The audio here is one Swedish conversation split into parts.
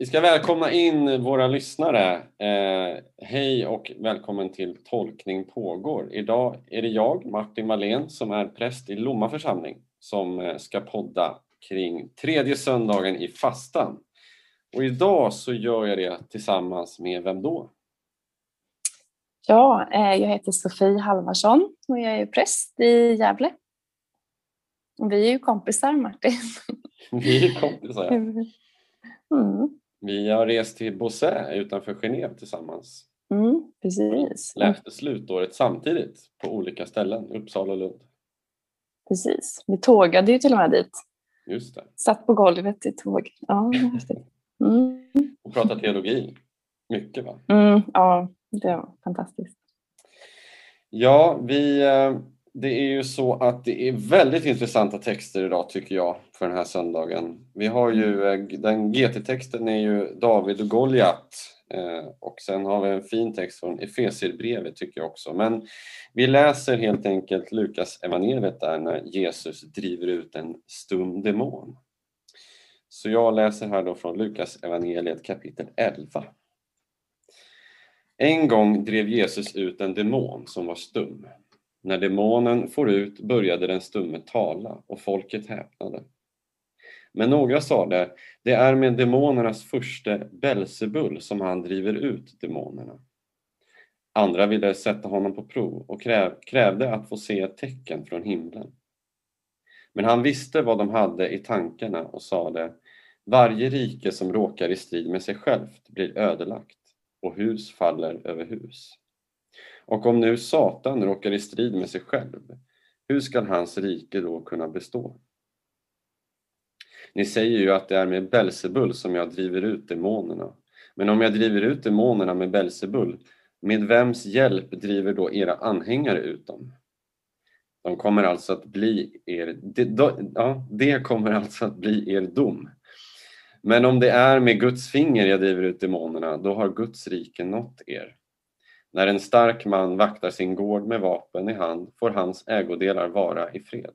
Vi ska välkomna in våra lyssnare. Eh, hej och välkommen till Tolkning pågår. Idag är det jag, Martin Wallén, som är präst i Lomma församling som eh, ska podda kring tredje söndagen i fastan. Och idag så gör jag det tillsammans med vem då? Ja, eh, jag heter Sofie Halvarsson och jag är präst i Gävle. Vi är ju kompisar Martin. Vi är kompisar ja. Mm. Vi har rest till Beausset utanför Genève tillsammans. Mm, precis. Läste slutåret samtidigt på olika ställen, Uppsala och Lund. Precis. Vi tågade ju till och med dit. Just det. Satt på golvet i tåg. Ja, mm. Och pratade teologi. Mycket va? Mm, ja, det var fantastiskt. Ja, vi eh, det är ju så att det är väldigt intressanta texter idag tycker jag för den här söndagen. Vi har ju, mm. eh, den GT-texten är ju David och Goliat eh, och sen har vi en fin text från Efesierbrevet tycker jag också. Men vi läser helt enkelt Lukas evangeliet där när Jesus driver ut en stum demon. Så jag läser här då från Lukas evangeliet kapitel 11. En gång drev Jesus ut en demon som var stum. När demonen for ut började den stumme tala och folket häpnade. Men några sade, det är med demonernas första Belsebul som han driver ut demonerna. Andra ville sätta honom på prov och kräv, krävde att få se ett tecken från himlen. Men han visste vad de hade i tankarna och sade, varje rike som råkar i strid med sig självt blir ödelagt och hus faller över hus. Och om nu Satan råkar i strid med sig själv, hur skall hans rike då kunna bestå? Ni säger ju att det är med Belsebul som jag driver ut demonerna. Men om jag driver ut demonerna med Belsebul, med vems hjälp driver då era anhängare ut dem? De kommer alltså att bli er, det, ja, det kommer alltså att bli er dom. Men om det är med Guds finger jag driver ut demonerna, då har Guds rike nått er. När en stark man vaktar sin gård med vapen i hand får hans ägodelar vara i fred.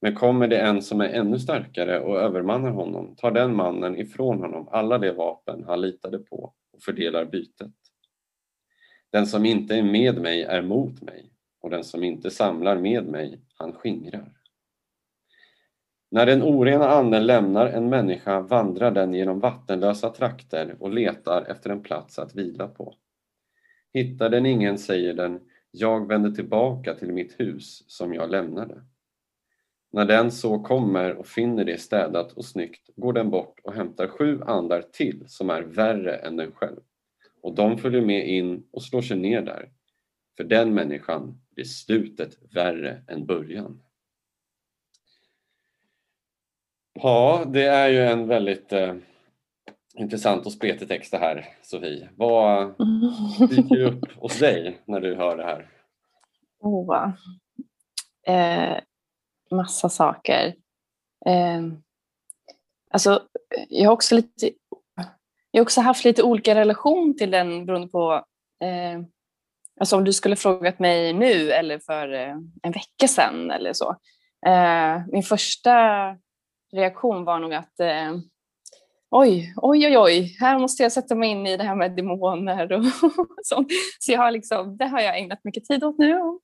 Men kommer det en som är ännu starkare och övermannar honom tar den mannen ifrån honom alla de vapen han litade på och fördelar bytet. Den som inte är med mig är mot mig och den som inte samlar med mig, han skingrar. När den orena anden lämnar en människa vandrar den genom vattenlösa trakter och letar efter en plats att vila på. Hittar den ingen säger den, jag vänder tillbaka till mitt hus som jag lämnade. När den så kommer och finner det städat och snyggt går den bort och hämtar sju andar till som är värre än den själv. Och de följer med in och slår sig ner där. För den människan blir slutet värre än början. Ja, det är ju en väldigt eh, intressant och spretig text det här, Sofie. Vad dyker upp hos dig när du hör det här? Oh, eh, massa saker. Eh, alltså, jag har också lite jag har också haft lite olika relation till den beroende på eh, alltså om du skulle frågat mig nu eller för eh, en vecka sedan eller så. Eh, min första reaktion var nog att eh, oj, oj, oj, oj, här måste jag sätta mig in i det här med demoner och sånt. Så jag har liksom, det har jag ägnat mycket tid åt nu och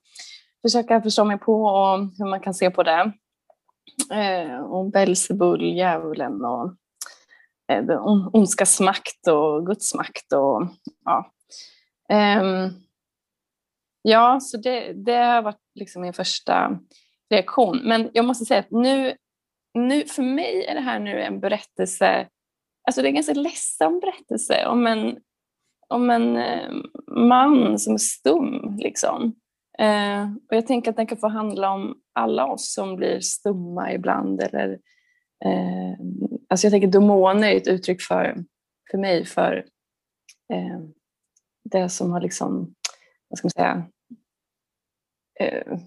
försöka förstå mig på och hur man kan se på det. Eh, och Belzebul, djävulen och eh, ondskas makt och Guds makt och ja. Eh, ja, så det, det har varit liksom min första reaktion. Men jag måste säga att nu, nu, för mig är det här nu en berättelse Alltså det är en ganska ledsam berättelse om en, om en eh, man som är stum. Liksom. Eh, och jag tänker att den kan få handla om alla oss som blir stumma ibland. Eller, eh, alltså jag tänker demoner är ett uttryck för, för mig för eh, det som har liksom, vad ska man säga, eh,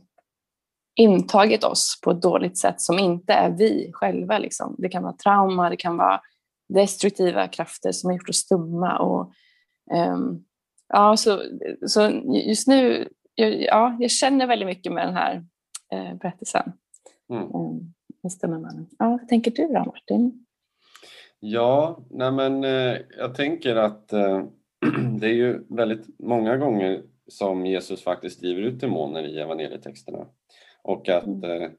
intagit oss på ett dåligt sätt som inte är vi själva. Liksom. Det kan vara trauma, det kan vara destruktiva krafter som har gjort oss stumma. Och, um, ja, så, så just nu, ja, jag känner väldigt mycket med den här eh, berättelsen. Mm. Um, Ja, vad tänker du då Martin? Ja, nej men eh, jag tänker att eh, det är ju väldigt många gånger som Jesus faktiskt driver ut demoner i evangelietexterna. Och att mm.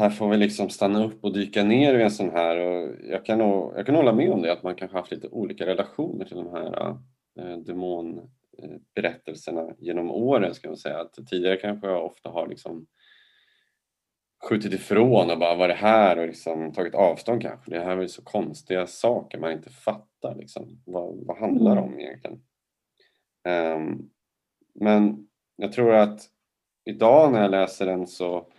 Här får vi liksom stanna upp och dyka ner i en sån här och jag kan, nog, jag kan hålla med om det att man kanske haft lite olika relationer till de här eh, demonberättelserna genom åren ska man säga. Att tidigare kanske jag ofta har liksom skjutit ifrån och bara det här och liksom tagit avstånd kanske. Det här är så konstiga saker man inte fattar. Liksom. Vad, vad handlar det om mm. egentligen? Um, men jag tror att idag när jag läser den så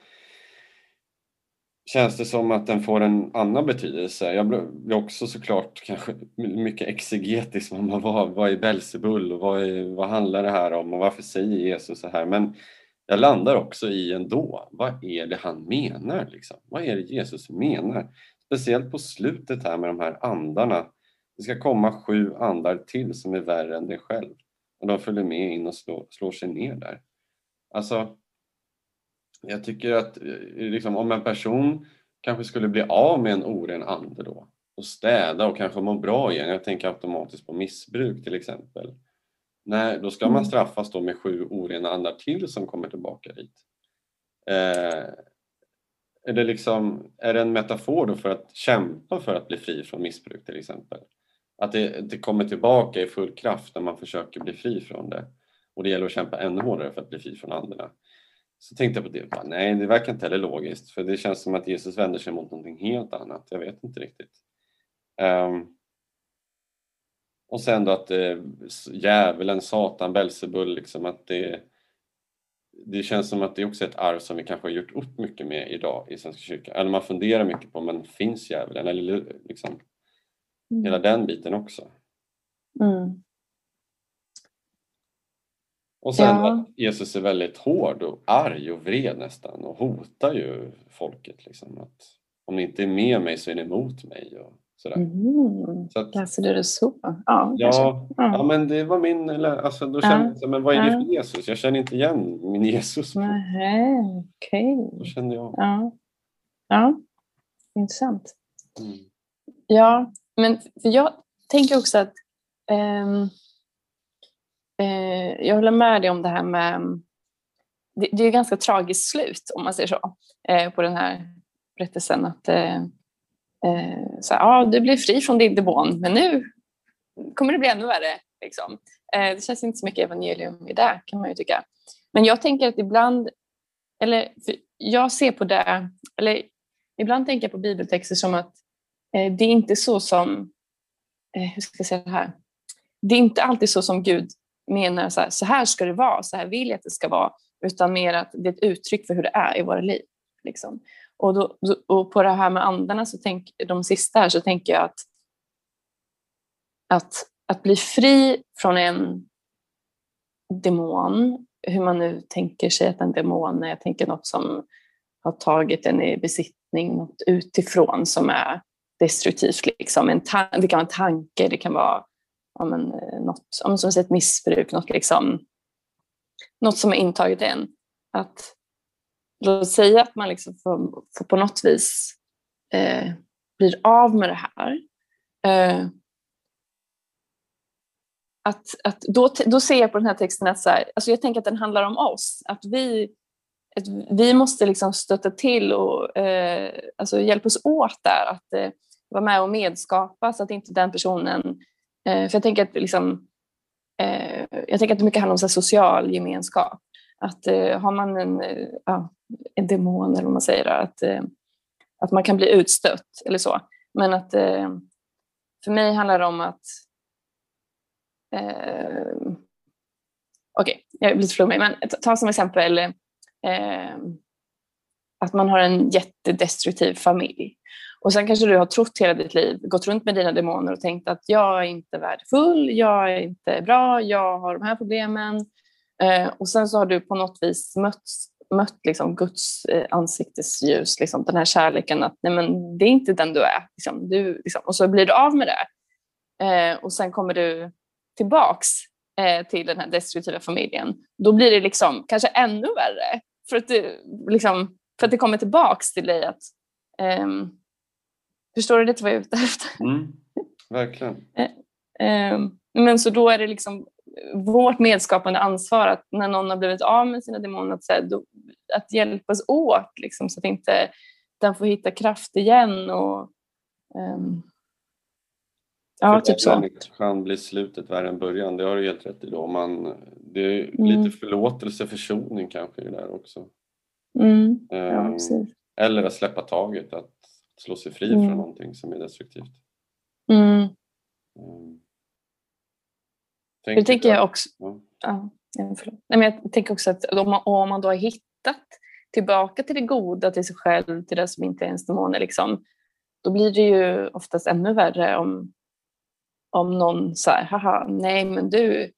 känns det som att den får en annan betydelse. Jag blir också såklart kanske mycket exegetisk. Man vad, vad är Belzebul och vad, är, vad handlar det här om och varför säger Jesus så här? Men jag landar också i ändå, vad är det han menar? Liksom? Vad är det Jesus menar? Speciellt på slutet här med de här andarna. Det ska komma sju andar till som är värre än dig själv. Och de följer med in och slår, slår sig ner där. Alltså, jag tycker att eh, liksom, om en person kanske skulle bli av med en oren ande då och städa och kanske må bra igen. Jag tänker automatiskt på missbruk till exempel. Nej, då ska man mm. straffas då med sju orena andar till som kommer tillbaka dit. Eh, är, det liksom, är det en metafor då för att kämpa för att bli fri från missbruk till exempel? Att det, det kommer tillbaka i full kraft när man försöker bli fri från det. Och det gäller att kämpa ännu hårdare för att bli fri från anderna. Så tänkte jag på det, bara, nej det verkar inte heller logiskt för det känns som att Jesus vänder sig mot någonting helt annat. Jag vet inte riktigt. Um, och sen då att eh, djävulen, Satan, Belzebul, liksom att det, det känns som att det också är ett arv som vi kanske har gjort upp mycket med idag i Svenska kyrkan. Eller man funderar mycket på, men finns djävulen? Eller liksom, mm. hela den biten också. Mm. Och sen ja. att Jesus är väldigt hård och arg och vred nästan och hotar ju folket. Liksom, att om ni inte är med mig så är ni emot mig. Och sådär. Mm. Så att, Läser du det så? Ja, ja, ja. men det var min... Alltså, då kände jag, men vad är det för Jesus? Jag känner inte igen min Jesus. Nej, okej. Okay. Då kände jag. Ja, ja. intressant. Mm. Ja, men jag tänker också att um, Eh, jag håller med dig om det här med... Det, det är ett ganska tragiskt slut, om man säger så, eh, på den här berättelsen. Att, eh, eh så här, ah, du blir fri från din demon, men nu kommer det bli ännu värre. Liksom. Eh, det känns inte så mycket evangelium i det, kan man ju tycka. Men jag tänker att ibland, eller jag ser på det, eller ibland tänker jag på bibeltexter som att eh, det är inte så som, hur ska jag säga det här? Det är inte alltid så som Gud menar så här, så här ska det vara, så här vill jag att det ska vara, utan mer att det är ett uttryck för hur det är i våra liv. Liksom. Och, då, och på det här med andarna, så tänk, de sista här, så tänker jag att, att, att bli fri från en demon, hur man nu tänker sig att en demon är, jag tänker något som har tagit en i besittning, något utifrån som är destruktivt. Liksom. En det kan vara en tanke, det kan vara om en, eh, något, om som ett missbruk, något, liksom, något som är intaget i en. Att låt säga att man liksom får, får på något vis eh, blir av med det här. Eh, att, att då, då ser jag på den här texten att så här, alltså jag tänker att den handlar om oss. Att vi, att vi måste liksom stötta till och eh, alltså hjälpas åt där. Att eh, vara med och medskapa så att inte den personen Eh, för jag tänker att liksom, eh, jag tänker att det mycket handlar om så social gemenskap. Att eh, har man en, eh, ja, en demon eller vad man säger, att, eh, att man kan bli utstött eller så. Men att eh, för mig handlar det om att eh, Okej, okay, jag blir lite flummig, men ta som exempel eh, att man har en jättedestruktiv familj och sen kanske du har trott hela ditt liv, gått runt med dina demoner och tänkt att jag är inte värdefull, jag är inte bra, jag har de här problemen. Eh, och sen så har du på något vis mött, mött liksom Guds eh, ansiktesljus, liksom, den här kärleken att nej men, det är inte den du är. Liksom, du, liksom, och så blir du av med det. Eh, och sen kommer du tillbaks eh, till den här destruktiva familjen. Då blir det liksom kanske ännu värre. För att, du, liksom, för att det kommer tillbaks till dig att Um, Förstår du lite vad jag är ute efter? Mm, verkligen. Ehm, Men så då är det liksom vårt medskapande ansvar att när någon har blivit av med sina demoner, att, här, då, att hjälpas åt liksom, så att inte den får hitta kraft igen. Och, ehm, ja, typ så. kan bli slutet värre än början, det har du helt rätt i. Då. Man, det är Mm. lite förlåtelse, försoning kanske i det där också. Mm, ja, Ehm, eller att släppa taget, att slå sig fri Mm. från någonting som är destruktivt. Mm. Mm. Det Tänker tänker du- jag också. Ja. Ja, förlåt. Nej, men jag tänker också att om man, om man då har hittat tillbaka till det goda, till sig själv, till det som inte är ens demoner, liksom, då blir det ju oftast ännu värre om, om någon säger haha, nej men du,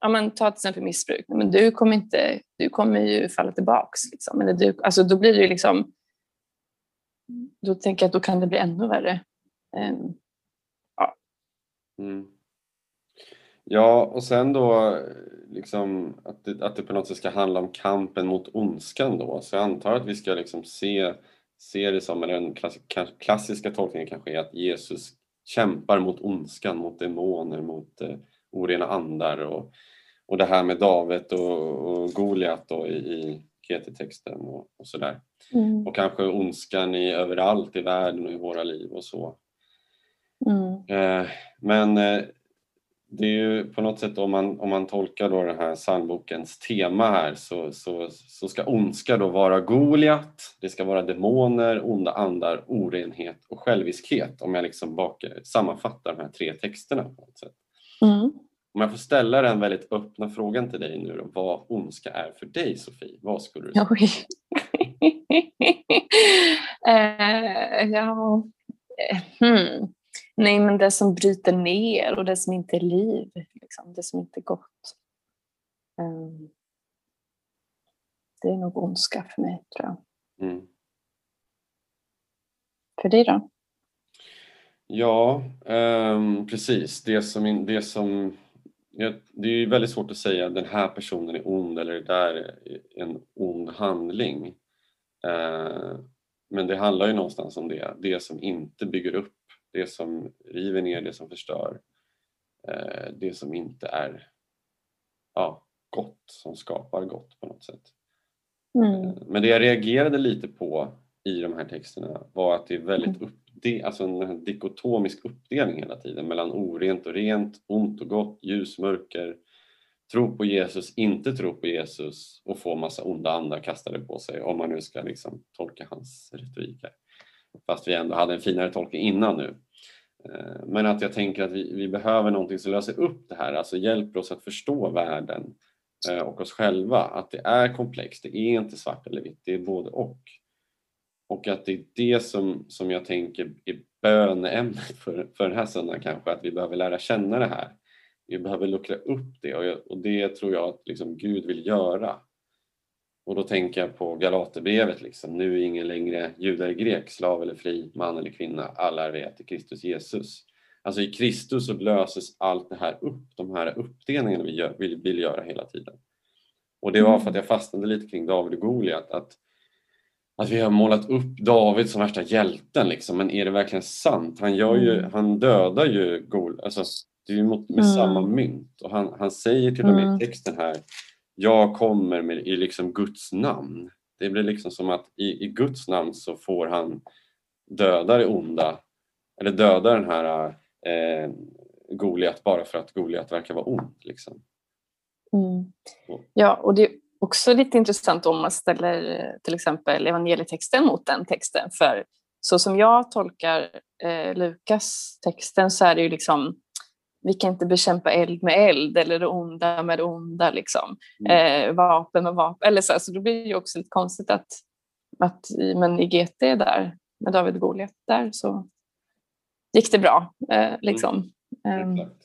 ja, men ta till exempel missbruk, men du kommer, inte, du kommer ju falla tillbaks. Liksom. Eller du, alltså, då blir det ju liksom, då tänker jag att då kan det bli ännu värre. Ehm. Ja. Mm. Ja, och sen då liksom att det, att det på något sätt ska handla om kampen mot ondskan då. Så jag antar att vi ska liksom se, se det som, eller den klass, klassiska tolkningen kanske är att Jesus kämpar mot ondskan, mot demoner, mot eh, orena andar och, och det här med David och, och Goliat då i, i GT-texten och, och sådär. mm, Och kanske ondskan i överallt i världen och i våra liv och så. mm, Eh, men eh, det är ju på något sätt om man, om man tolkar då den här psalmbokens tema här så, så, så ska ondska då vara Goliat, det ska vara demoner, onda andar, orenhet och själviskhet om jag liksom bak, sammanfattar de här tre texterna på något sätt. mm. Om jag får ställa den väldigt öppna frågan till dig nu då, vad ondska är för dig Sofie, vad skulle du säga? Eh, ja. eh, Hmm. Nej, men det som bryter ner och det som inte är liv. Liksom. Det som inte är gott. Eh, det är nog ondska för mig, tror jag. Mm. För dig då? Ja, ehm, precis. Det som, det som det är väldigt svårt att säga den här personen är ond eller det där är en ond handling. Eh, men det handlar ju någonstans om det, det som inte bygger upp, det som river ner, det som förstör, eh, det som inte är ja, gott, som skapar gott på något sätt. Mm. Men det jag reagerade lite på i de här texterna var att det är väldigt uppde- alltså en dikotomisk uppdelning hela tiden mellan orent och rent, ont och gott, ljus, mörker, tro på Jesus, inte tro på Jesus och få massa onda andar kastade på sig om man nu ska liksom tolka hans retorik här. Fast vi ändå hade en finare tolkning innan nu. Eh, men att jag tänker att vi, vi behöver någonting som löser upp det här, alltså hjälper oss att förstå världen eh, och oss själva. Att det är komplext, det är inte svart eller vitt, det är både och. Och att det är det som, som jag tänker är böneämnet för, för den här söndagen kanske, att vi behöver lära känna det här. Vi behöver luckra upp det och, jag, och det tror jag att liksom Gud vill göra. Och då tänker jag på Galaterbrevet, liksom. nu är ingen längre jude eller grek, slav eller fri, man eller kvinna, alla är vi ett i Kristus Jesus. Alltså i Kristus så löses allt det här upp, de här uppdelningarna vi gör, vill, vill göra hela tiden. Och det var för att jag fastnade lite kring David och Goliat, att, att vi har målat upp David som värsta hjälten, liksom. men är det verkligen sant? Han, gör ju, Mm. han dödar ju Goliat, alltså, det är ju mot, med Mm. samma mynt. Och han, han säger till och med Mm. i texten här, jag kommer med, i liksom Guds namn. Det blir liksom som att i, i Guds namn så får han döda det onda, eller döda den här eh, Goliat bara för att Goliat verkar vara ond. Liksom. Mm. Ja, och det också lite intressant om man ställer eh, till exempel evangelietexten mot den texten. För så som jag tolkar eh, Lukas texten så är det ju liksom vi kan inte bekämpa eld med eld eller det onda med det onda. Liksom. Eh, vapen med vapen. Eller så, så då blir det ju också lite konstigt att, att men i GT där med David och Goliat där så gick det bra. Eh, liksom. Ehm, Exakt.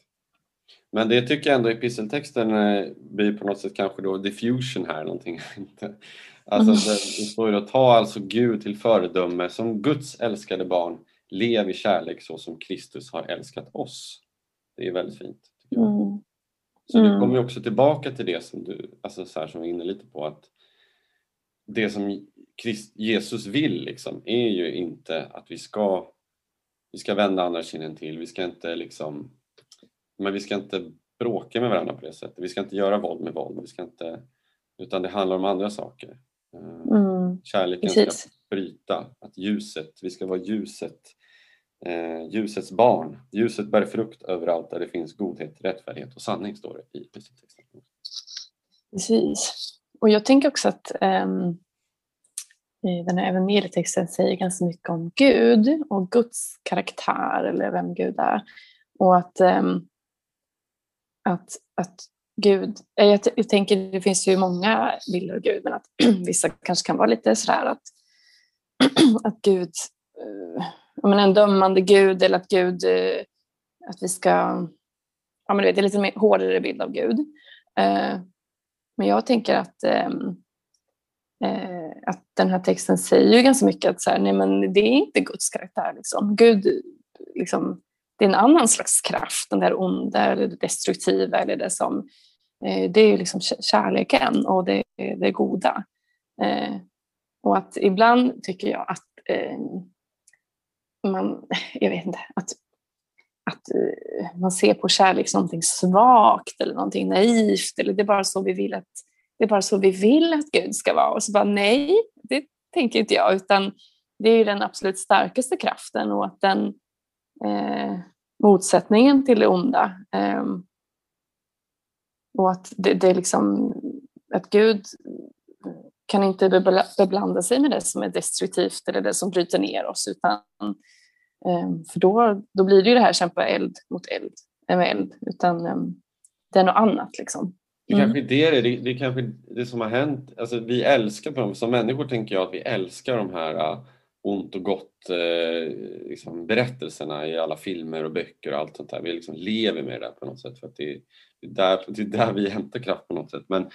Men det tycker jag ändå episteltexten eh, blir på något sätt kanske då diffusion här någonting. alltså Mm. det, står ju då, ta alltså Gud till föredöme som Guds älskade barn, lev i kärlek så som Kristus har älskat oss. Det är väldigt fint. Tycker jag. mm, Så det Mm. kommer ju också tillbaka till det som du, alltså så här som vi är inne lite på att det som Christ, Jesus vill liksom är ju inte att vi ska vi ska vända andra kinden till, vi ska inte liksom men vi ska inte bråka med varandra på det sättet. Vi ska inte göra våld med våld. Vi ska inte, utan det handlar om andra saker. Eh, mm. Kärleken Precis. ska bryta. Att ljuset, vi ska vara ljuset. Eh, ljusets barn. Ljuset bär frukt överallt där det finns godhet, rättfärdighet och sanning står det i texten. Precis. Och jag tänker också att um, den här evangelietexten säger ganska mycket om Gud och Guds karaktär eller vem Gud är. Och att um, att, att Gud, eh, jag, jag tänker det finns ju många bilder av Gud men att vissa kanske kan vara lite sådär att, att Gud, äh, en dömande Gud eller att Gud, eh, att vi ska, ja men du det är lite mer hårdare bild av Gud. Eh, men jag tänker att, ehm, eh, att den här texten säger ju ganska mycket att så här, nej men det är inte Guds karaktär liksom. Gud liksom det är en annan slags kraft, den där onda eller det destruktiva eller det som eh, det är liksom kärleken och det, det goda. Eh, och att ibland tycker jag att eh, man, jag vet inte, att, att man ser på kärlek som någonting svagt eller någonting naivt eller det är bara så vi vill att det är bara så vi vill att Gud ska vara. Och så bara nej, det tänker inte jag, utan det är den absolut starkaste kraften och att den eh, motsättningen till det onda. Eh, och att det, det, är liksom att Gud kan inte beblanda sig med det som är destruktivt eller det som bryter ner oss utan eh, för då, då blir det ju det här kämpa eld mot eld, med eld utan eh, det är något annat liksom. Det kanske mm. det är det, det är kanske det som har hänt. Alltså, vi älskar på dem, som människor tänker jag att vi älskar de här ont och gott eh, liksom berättelserna i alla filmer och böcker och allt sånt där. Vi liksom lever med det där på något sätt för att det är, det är, där, det är där vi hämtar kraft på något sätt. Men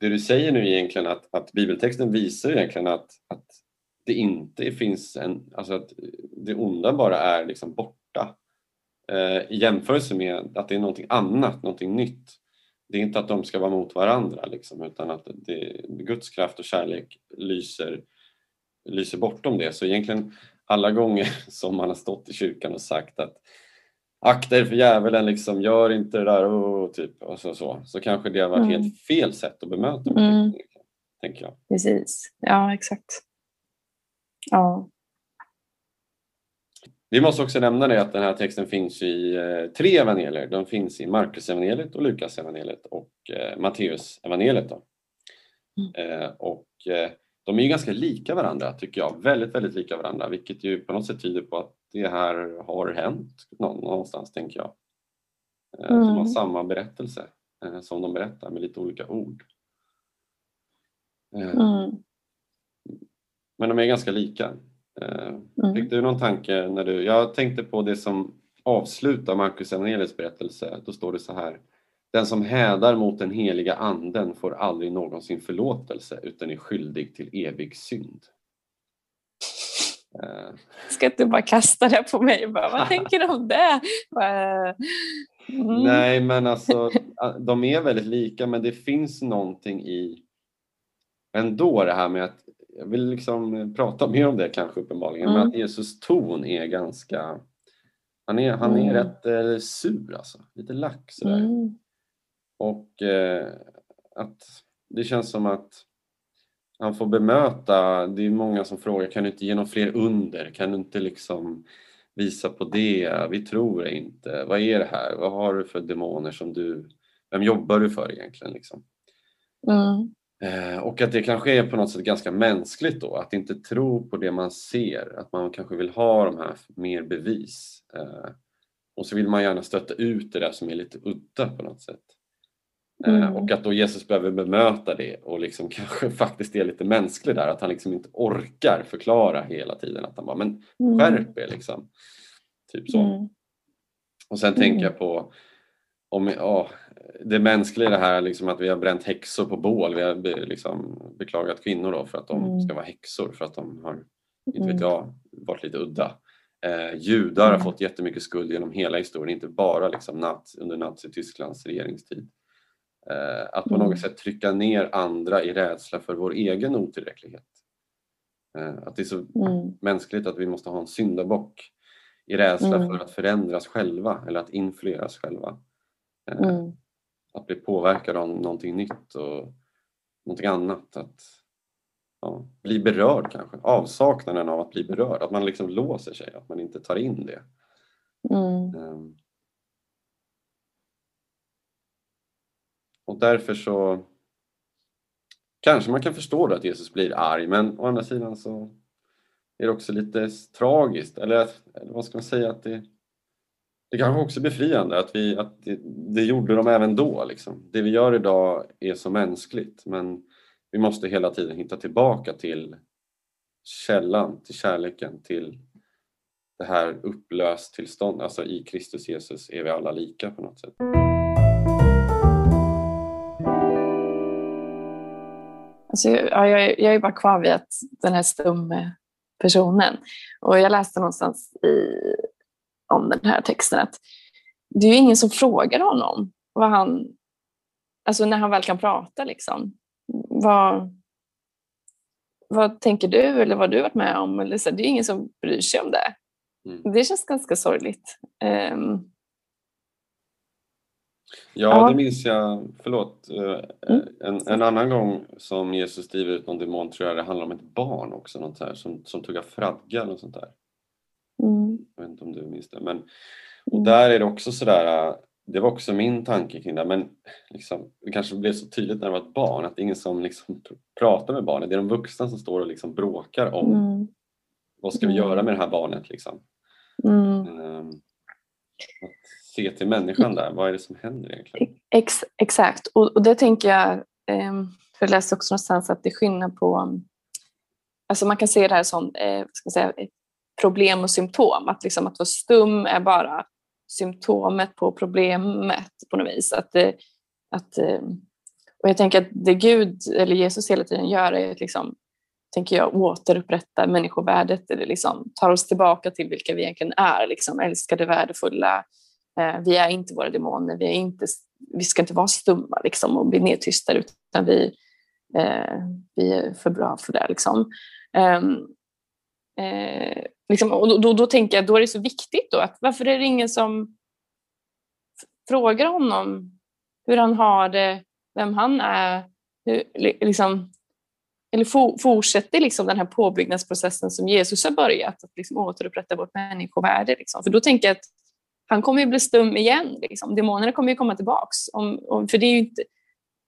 det du säger nu egentligen att, att bibeltexten visar egentligen att, att det inte finns en, alltså att det onda bara är liksom borta eh, i jämförelse med att det är någonting annat, någonting nytt. Det är inte att de ska vara mot varandra liksom, utan att det, Guds kraft och kärlek lyser lyser bortom det. Så egentligen alla gånger som man har stått i kyrkan och sagt att akta er för djävulen, liksom, gör inte det där, och typ, och så, så, så kanske det har varit mm. helt fel sätt att bemöta mm. tänker jag. Precis, ja exakt. Ja. Vi måste också nämna det att den här texten finns i eh, tre evangelier. Den finns i Markus evangeliet och Lukas evangeliet och eh, Matteus evangeliet. Då. Mm. Eh, och eh, de är ju ganska lika varandra tycker jag, väldigt, väldigt lika varandra vilket ju på något sätt tyder på att det här har hänt någonstans tänker jag. Mm. De har mm. samma berättelse eh, som de berättar med lite olika ord. Eh, mm. Men de är ganska lika. Mm. Fick du någon tanke när du, jag tänkte på det som avslutar Marcus Evangelius berättelse, då står det så här den som hädar mot den heliga anden får aldrig någonsin förlåtelse utan är skyldig till evig synd. Uh. Ska inte bara kasta det på mig? Bara, Vad tänker du om det? Mm. Nej men alltså de är väldigt lika men det finns någonting i ändå det här med att jag vill liksom prata mer om det kanske uppenbarligen mm. men att Jesus ton är ganska han är, han är mm. rätt eh, sur alltså, lite lack sådär. Mm. Och eh, att det känns som att han får bemöta, det är många som frågar kan du inte ge några fler under? Kan du inte liksom visa på det? Vi tror inte. Vad är det här? Vad har du för demoner som du, vem jobbar du för egentligen? Liksom? Mm. Eh, och att det kanske är på något sätt ganska mänskligt då, att inte tro på det man ser, att man kanske vill ha de här mer bevis. Eh, och så vill man gärna stötta ut det där som är lite udda på något sätt. Eh, mm. Och att då Jesus behöver bemöta det och liksom kanske faktiskt är lite mänsklig där, att han liksom inte orkar förklara hela tiden. Att han bara, men mm. skärp er liksom. Typ så. Mm. Och sen tänker jag på om, oh, det mänskliga i det här liksom att vi har bränt häxor på bål. Vi har liksom beklagat kvinnor då för att de mm. ska vara häxor för att de har, inte vet mm. jag, varit lite udda. Eh, judar har mm. fått jättemycket skuld genom hela historien, inte bara liksom naz, under Nazitysklands regeringstid. Eh, att på något mm. sätt trycka ner andra i rädsla för vår egen otillräcklighet. Eh, att det är så mm. mänskligt att vi måste ha en syndabock i rädsla Mm. för att förändras själva eller att influeras själva. Eh, Mm. Att bli påverkad av någonting nytt och någonting annat. Att ja, bli berörd kanske. Avsaknaden av att bli berörd. Att man liksom låser sig, att man inte tar in det. Mm. Och därför så kanske man kan förstå att Jesus blir arg men å andra sidan så är det också lite tragiskt eller, eller vad ska man säga att det det kanske också är befriande att, vi, att det, det gjorde de även då. Liksom. Det vi gör idag är så mänskligt men vi måste hela tiden hitta tillbaka till källan, till kärleken, till det här upplöst tillstånd. Alltså i Kristus Jesus är vi alla lika på något sätt. Alltså, ja, jag, är- jag är bara kvar vid att den här stumme personen. Och jag läste någonstans i, om den här texten att det är ju ingen som frågar honom vad han, alltså när han väl kan prata liksom. Vad, vad tänker du eller vad har du varit med om? Eller så, det är ingen som bryr sig om det. Mm. Det känns ganska sorgligt. Ehm, Ja, Ja. det minns jag. Förlåt. eh, Mm. En, en annan gång som Jesus driver ut någon demon tror jag det handlar om ett barn också. Något här, som, som tog av fradga eller något sånt där. mm, Jag vet inte om du minns det. Men mm, där är det också sådär. eh, Det var också min tanke kring det. Men liksom, det kanske blev så tydligt när det var ett barn att det är ingen som liksom pr- pratar med barnet. Det är de vuxna som står och liksom bråkar om mm, vad ska vi Mm. göra med det här barnet. Liksom. mm. Ehm, Att se till människan där. Vad är det som händer egentligen? Ex, exakt, och, och det tänker jag, eh, för jag läste också någonstans att det är skillnad på, alltså man kan se det här som eh, ska säga, problem och symptom, att, liksom att vara stum är bara symptomet på problemet på något vis. Att, eh, att, eh, och jag tänker att det Gud eller Jesus hela tiden gör är att liksom, tänker jag, återupprätta människovärdet, eller liksom tar oss tillbaka till vilka vi egentligen är, liksom, älskade, värdefulla, Eh, Eh, vi är inte våra demoner, vi, är inte, vi ska inte vara stumma liksom, och bli nedtystade utan vi, eh, vi är för bra för det. Liksom. Ehm, eh, liksom, och då, då, då tänker jag, då är det så viktigt då, att varför är det ingen som frågar honom hur han har det, vem han är, hur, liksom, eller for, fortsätter liksom den här påbyggnadsprocessen som Jesus har börjat, att liksom återupprätta vårt människovärde. Liksom. För då tänker jag att han kommer ju bli stum igen. Liksom. Demonerna kommer ju komma tillbaks. Om, om, för det är ju inte,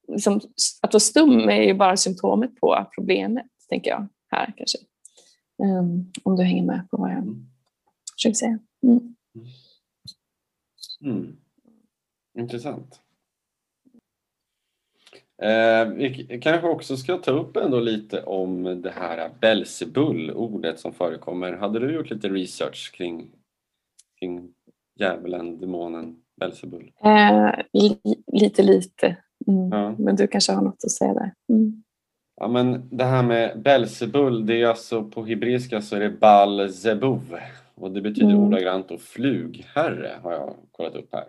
liksom, att vara stum är ju bara symptomet på problemet, tänker jag här kanske. Um, om du hänger med på vad jag Mm. försöker säga. Mm. Mm. Intressant. Eh, vi kanske också ska ta upp ändå lite om det här Belzebul, ordet som förekommer. Hade du gjort lite research kring, kring djävulen, demonen Belzebul? Eh, li, lite, lite. Mm. Ja. Men du kanske har något att säga där. Mm. Ja, men det här med Belzebul, det är alltså på hebreiska så är det Bal Zebuv och det betyder Mm. ordagrant då flugherre har jag kollat upp här.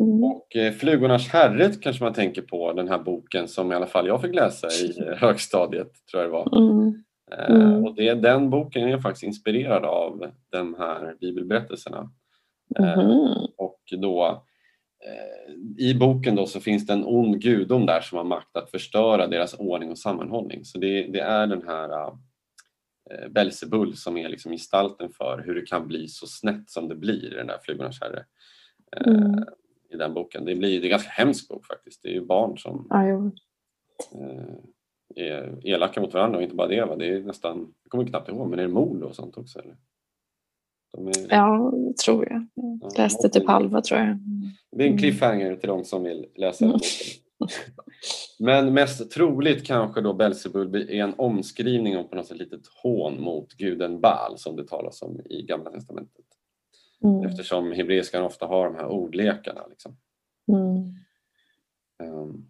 Mm. Och eh, Flugornas herre kanske man tänker på, den här boken som i alla fall jag fick läsa i högstadiet, tror jag det var. Mm. Eh, Mm. Och det, den boken är faktiskt inspirerad av de här bibelberättelserna. Eh, Mhm. Och då, eh, I boken då så finns det en ond gudom där som har makt att förstöra deras ordning och sammanhållning. Så det, det är den här eh, Belzebul som är liksom gestalten för hur det kan bli så snett som det blir i den där Flugornas herre. Eh, Mm. I den boken. Det, blir, det är en ganska hemsk bok faktiskt. Det är ju barn som jo. eh, är elaka mot varandra och inte bara det. Va? Det är nästan, jag kommer knappt ihåg, men är det mord och sånt också? Eller? Är, ja, tror jag. Jag läste typ halva, tror jag. Det är en Mm. cliffhanger till de som vill läsa Mm. Men mest troligt kanske då Belzebul är en omskrivning om på något sätt litet hån mot guden Baal som det talas om i Gamla Testamentet. Mm. Eftersom hebreiskan ofta har de här ordlekarna. Liksom. Mm. Ehm,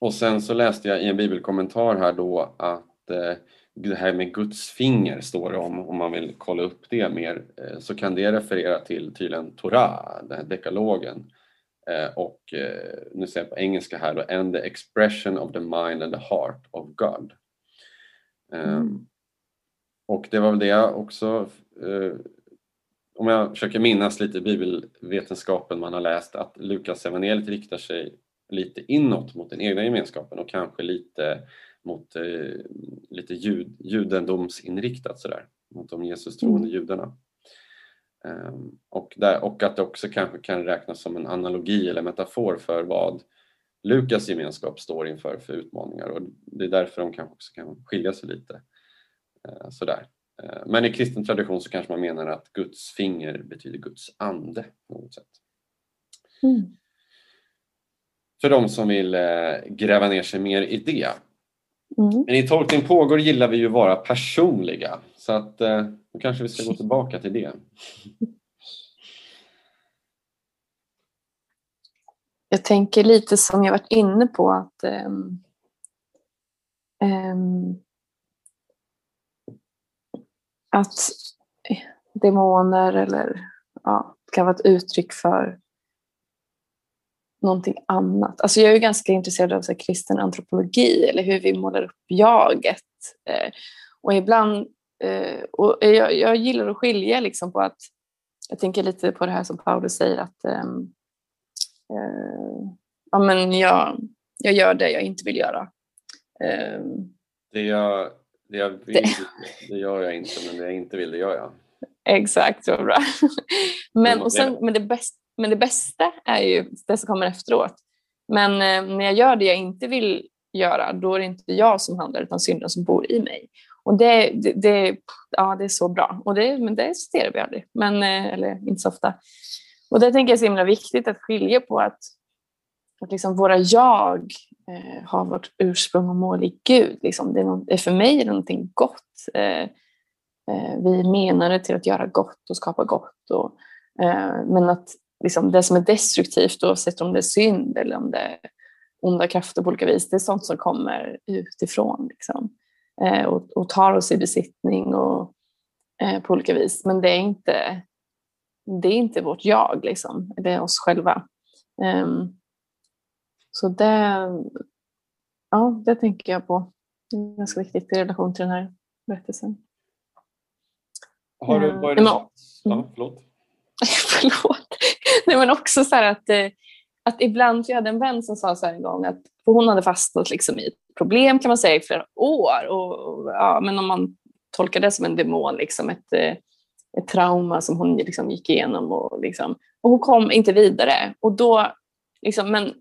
Och sen så läste jag i en bibelkommentar här då att eh, det här med Guds finger står det om, om man vill kolla upp det mer, eh, så kan det referera till tydligen Torah, den här dekalogen. Eh, och eh, nu säger jag på engelska här då, and the expression of the mind and the heart of God. Ehm, Mm. Och det var väl det jag också om jag försöker minnas lite bibelvetenskapen man har läst, att Lukas evangeliet riktar sig lite inåt mot den egna gemenskapen och kanske lite mot eh, lite jud, judendomsinriktat sådär, mot de Jesus troende mm. judarna. Um, och, där, och att det också kanske kan räknas som en analogi eller metafor för vad Lukas gemenskap står inför för utmaningar och det är därför de kanske också kan skilja sig lite. Uh, sådär. Uh, men i kristen tradition så kanske man menar att Guds finger betyder Guds ande på något sätt. Mm. För de som vill uh, gräva ner sig mer i det. Mm. Men i Tolkning pågår gillar vi ju vara personliga så att eh, då kanske vi ska gå tillbaka till det. Jag tänker lite som jag varit inne på att um, um, att demoner eller ja, kan vara ett uttryck för någonting annat. Alltså jag är ganska intresserad av så kristen antropologi eller hur vi målar upp jaget. Eh, och ibland, eh, och jag, jag, gillar att skilja liksom på att, jag tänker lite på det här som Paulus säger att eh, eh ja, men jag, jag gör det jag inte vill göra. Eh, det, jag, det jag vill, det. det gör jag inte, men det jag inte vill, det gör jag. Exakt, så bra. men, och sen, men det bästa men det bästa är ju det som kommer efteråt. Men eh, när jag gör det jag inte vill göra, då är det inte jag som handlar utan synden som bor i mig. Och det, det, det ja, det är så bra. Och det, men det citerar vi aldrig, men, eh, eller inte så ofta. Och det tänker jag är så himla viktigt att skilja på att, att liksom våra jag eh, har vårt ursprung och mål i Gud. Liksom det, är något, det är det någonting gott. Eh, eh, vi menar det till att göra gott och skapa gott. Och, eh, men att liksom det som är destruktivt, oavsett om det är synd eller om det är onda krafter på olika vis, det är sånt som kommer utifrån liksom. eh, och, och, tar oss i besittning och, eh, på olika vis. Men det är inte, det är inte vårt jag, liksom. det är oss själva. Um, så det, ja, det tänker jag på. Det är ganska viktigt i relation till den här berättelsen. Har du varit... Um, ja, förlåt. förlåt. Nej, men också så att, eh, att ibland, jag hade en vän som sa så här en gång att hon hade fastnat liksom i ett problem kan man säga i flera år. Och, ja, men om man tolkar det som en demon, liksom ett, eh, ett trauma som hon liksom gick igenom. Och, liksom, och hon kom inte vidare. Och då, liksom, men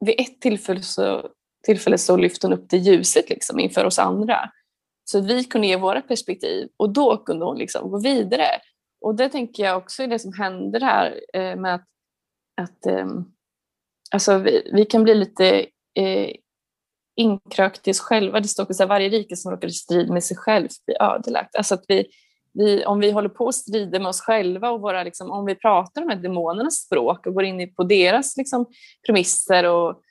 vid ett tillfälle så, tillfälle så lyfte hon upp det ljuset liksom, inför oss andra. Så vi kunde ge våra perspektiv och då kunde hon liksom gå vidare. Och det tänker jag också är det som händer här eh, med att, att eh, alltså vi, vi, kan bli lite eh, inkrökt i oss själva. Det står också att varje rike som råkar i strid med sig själv blir ödelagt. Alltså att vi, vi, om vi håller på att strida med oss själva och våra, liksom, om vi pratar om demonernas språk och går in på deras liksom, premisser och,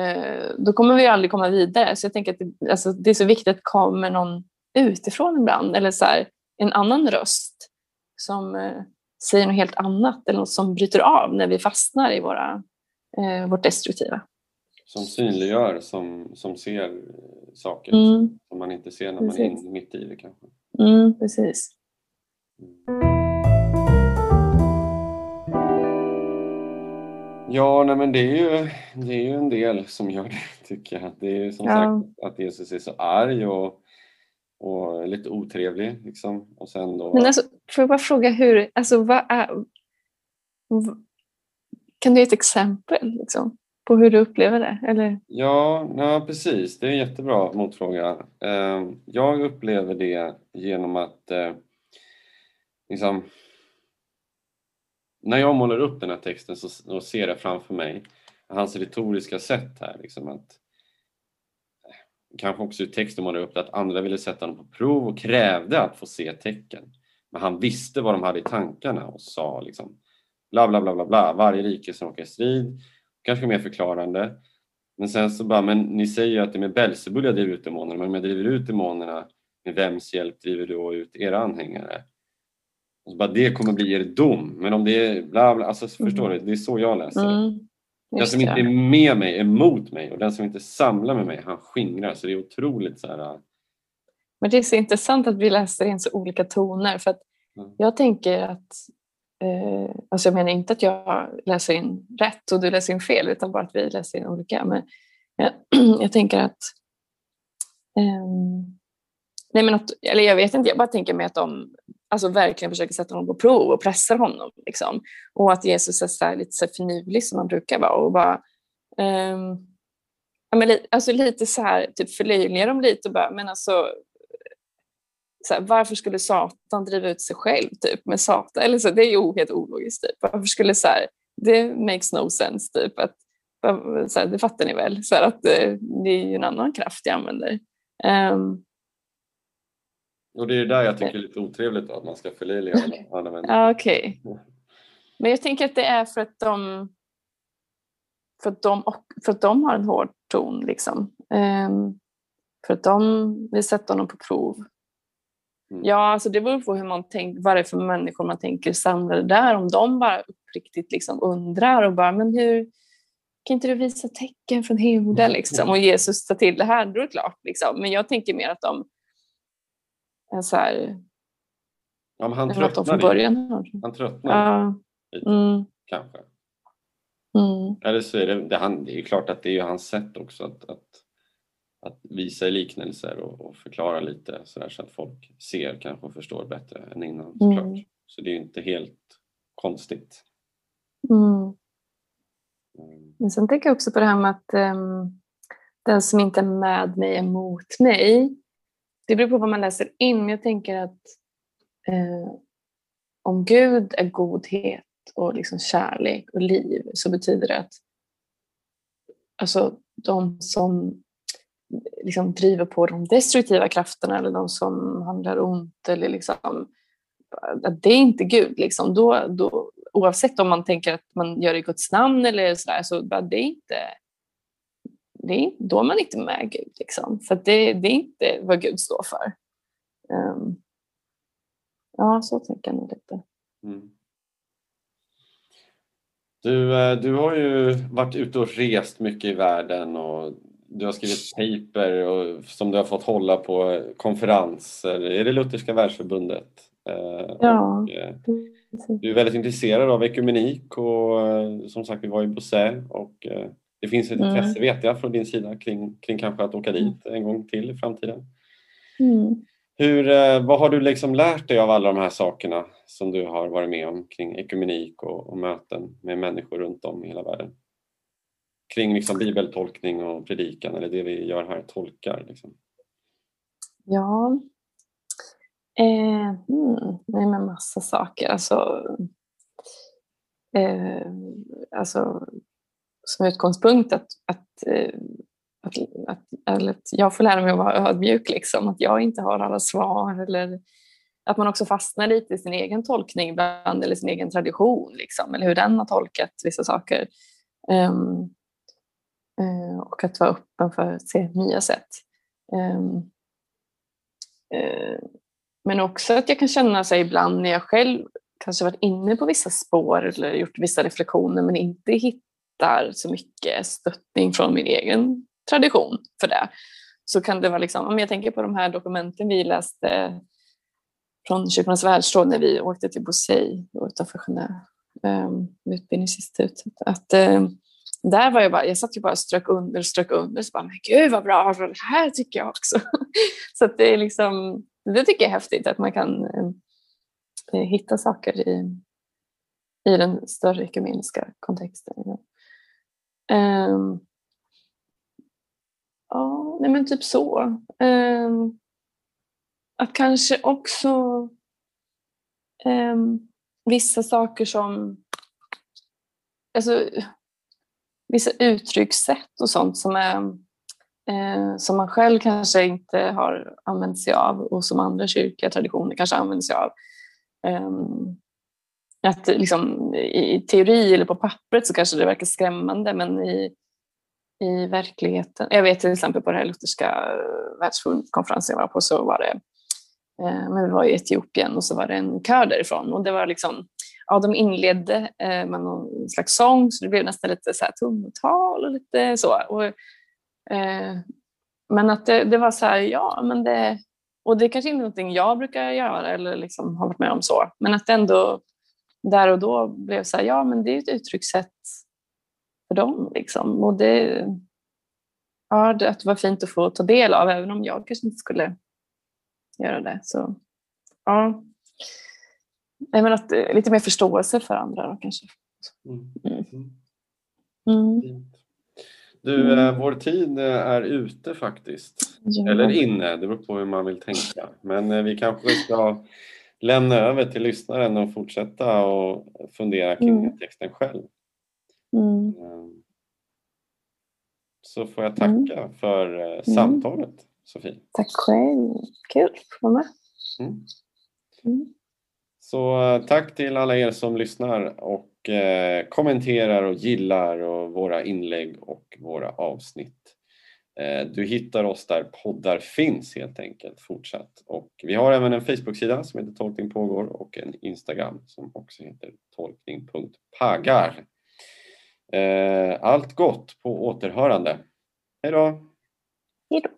eh, då kommer vi aldrig komma vidare. Så jag tänker att det, alltså, det är så viktigt att det kommer någon utifrån ibland eller så här, en annan röst som eh, säger något helt annat eller något som bryter av när vi fastnar i våra, eh, vårt destruktiva. Som synliggör, som, som ser saker mm. som man inte ser när precis. man är mitt i det kanske. Mm, precis. Ja, nej, men det är, ju, det är ju en del som gör det tycker jag. Det är ju som ja. sagt att Jesus är så arg och och lite otrevlig. Liksom. Och sen då... Men alltså, får jag bara fråga hur, alltså vad är, kan du ge ett exempel liksom, på hur du upplever det? Eller? Ja, ja, precis. Det är en jättebra motfråga. Ehm, jag upplever det genom att eh, liksom, när jag målar upp den här texten så, ser det framför mig hans retoriska sätt här. Liksom, att eh, kanske också hur texten målade upp det, att andra ville sätta honom på prov och krävde att få se tecken. Men han visste vad de hade i tankarna och sa liksom bla bla bla bla bla, varje rike som åker i strid, kanske mer förklarande. Men sen så bara, men ni säger ju att det är med Belsebul jag driver ut demonerna, men om jag driver ut demonerna, med vems hjälp driver du då ut era anhängare? Och så bara, det kommer bli er dom, men om det är bla bla, alltså mm. förstår du, det är så jag läser det. Mm. Den som inte är med mig är mot mig och den som inte samlar med mig han skingrar. Så det är otroligt så här... Men det är så intressant att vi läser in så olika toner för att mm. jag tänker att eh, alltså jag menar inte att jag läser in rätt och du läser in fel utan bara att vi läser in olika. Men jag, jag tänker att um, Nej, men att, eller jag vet inte, jag bara tänker mig att de alltså, verkligen försöker sätta honom på prov och pressar honom. Liksom. Och att Jesus är så lite så finurlig som han brukar vara och bara um, ja, men, alltså, lite så här, typ förlöjligar dem lite och bara, men alltså så här, varför skulle Satan driva ut sig själv typ med Satan? Eller så, det är ju helt ologiskt. Typ. Varför skulle så här, det makes no sense typ. Att, så här, det fattar ni väl? Så att det, det är ju en annan kraft jag använder. Um, och det är där jag tycker det är lite otrevligt då, att man ska förlöjliga alla människor. Ja. Okay. Men jag tänker att det är för att de för att de, för att de har en hård ton. Liksom. Um, för att de vill sätta honom på prov. Mm. Ja, alltså det beror på hur man tänker, vad det är för människor man tänker samlade där. Om de bara uppriktigt liksom undrar och bara, men hur kan inte du visa tecken från himlen liksom? Och Jesus tar till det här, då är det klart. Liksom. Men jag tänker mer att de är så här... Ja, han tröttnar från början. Han tröttnar ja. lite, mm. kanske. Mm. Eller så är det, det, han, det är klart att det är hans sätt också att, att, att visa liknelser och, och förklara lite så, där, så att folk ser kanske och förstår bättre än innan såklart. Mm. Så det är inte helt konstigt. Mm. mm. Men sen tänker jag också på det här med att um, den som inte är med mig är mot mig. Det beror på vad man läser in, men jag tänker att eh, om Gud är godhet och liksom kärlek och liv så betyder det att alltså, de som liksom driver på de destruktiva krafterna eller de som handlar ont eller liksom, att det är inte Gud. Liksom. Då, då, oavsett om man tänker att man gör det i Guds namn eller sådär, så bara, det är inte det är, då är man inte med Gud. Liksom. För det, det, är inte vad Gud står för. Um, ja, så tänker jag nog lite. Mm. Du, eh, du har ju varit ute och rest mycket i världen och du har skrivit paper och, som du har fått hålla på konferenser. Är det Lutherska världsförbundet? Eh, ja. Eh, du är väldigt intresserad av ekumenik och som sagt vi var i Bosé och det finns ett mm. intresse vet jag från din sida kring, kring kanske att åka dit en gång till i framtiden. Mm. Hur, eh, vad har du liksom lärt dig av alla de här sakerna som du har varit med om kring ekumenik och, och möten med människor runt om i hela världen? Kring liksom bibeltolkning och predikan eller det vi gör här, tolkar. Liksom. Ja, eh, mm, nej men massa saker. Alltså, eh, alltså som utgångspunkt att, att, eh, att, att, att, att, jag får lära mig att vara ödmjuk, liksom, att jag inte har alla svar eller att man också fastnar lite i sin egen tolkning ibland eller sin egen tradition, liksom, eller hur den har tolkat vissa saker. Um, Eh, och att vara öppen för att se nya sätt. Ehm, eh, men också att jag kan känna sig ibland när jag själv kanske varit inne på vissa spår eller gjort vissa reflektioner men inte hittar så mycket stöttning från min egen tradition för det. Så kan det vara liksom, om jag tänker på de här dokumenten vi läste från Kyrkornas världsråd när vi åkte till Bosei utanför Genève, um, utbildningsinstitutet. Att, um, där var jag bara, jag satt ju bara och strök under och strök under. Så bara, men gud vad bra, det här tycker jag också. så att det är liksom, det tycker jag är häftigt att man kan eh, hitta saker i, i den större ekumeniska kontexten. Um, ja, nej men typ så. Um, att kanske också um, vissa saker som alltså, vissa uttryckssätt och sånt som, är, eh, som man själv kanske inte har använt sig av och som andra kyrkliga traditioner kanske använder sig av. Eh, att liksom, i teori eller på pappret så kanske det verkar skrämmande men i, i verkligheten, jag vet till exempel på den här lutherska eh, världskonferensen jag var på så var det, eh, men vi var i Etiopien och så var det en kör därifrån och det var liksom, ja de inledde eh, med någon slags sång så det blev nästan lite så här tungotal och lite så. Och, eh, men att det, det, var så här, ja men det, och det är kanske inte är någonting jag brukar göra eller liksom har varit med om så, men att det ändå där och då blev så här, ja men det är ett uttryckssätt för dem. Liksom. Och det, ja, det, att det var fint att få ta del av, även om jag kanske inte skulle göra det. Så ja, jag menar att, eh, lite mer förståelse för andra då, kanske. Mm. Mm. Mm. mm. Du, eh, mm. vår tid eh, är ute faktiskt. Ja. Eller inne, det beror på hur man vill tänka. Men vi kanske ska lämna över till lyssnaren och fortsätta och fundera kring mm. texten själv. Mm. Ehm, så får jag tacka mm. för eh, samtalet, Sofie. Tack själv. Kul att få vara med. Så eh, tack till alla er som lyssnar och eh, kommenterar och gillar och våra inlägg och våra avsnitt. Eh, du hittar oss där poddar finns helt enkelt fortsatt. Och vi har även en Facebook-sida som heter Tolkning pågår och en Instagram som också heter tolkning.pagar. Eh, allt gott på återhörande. Hej då! Hej då!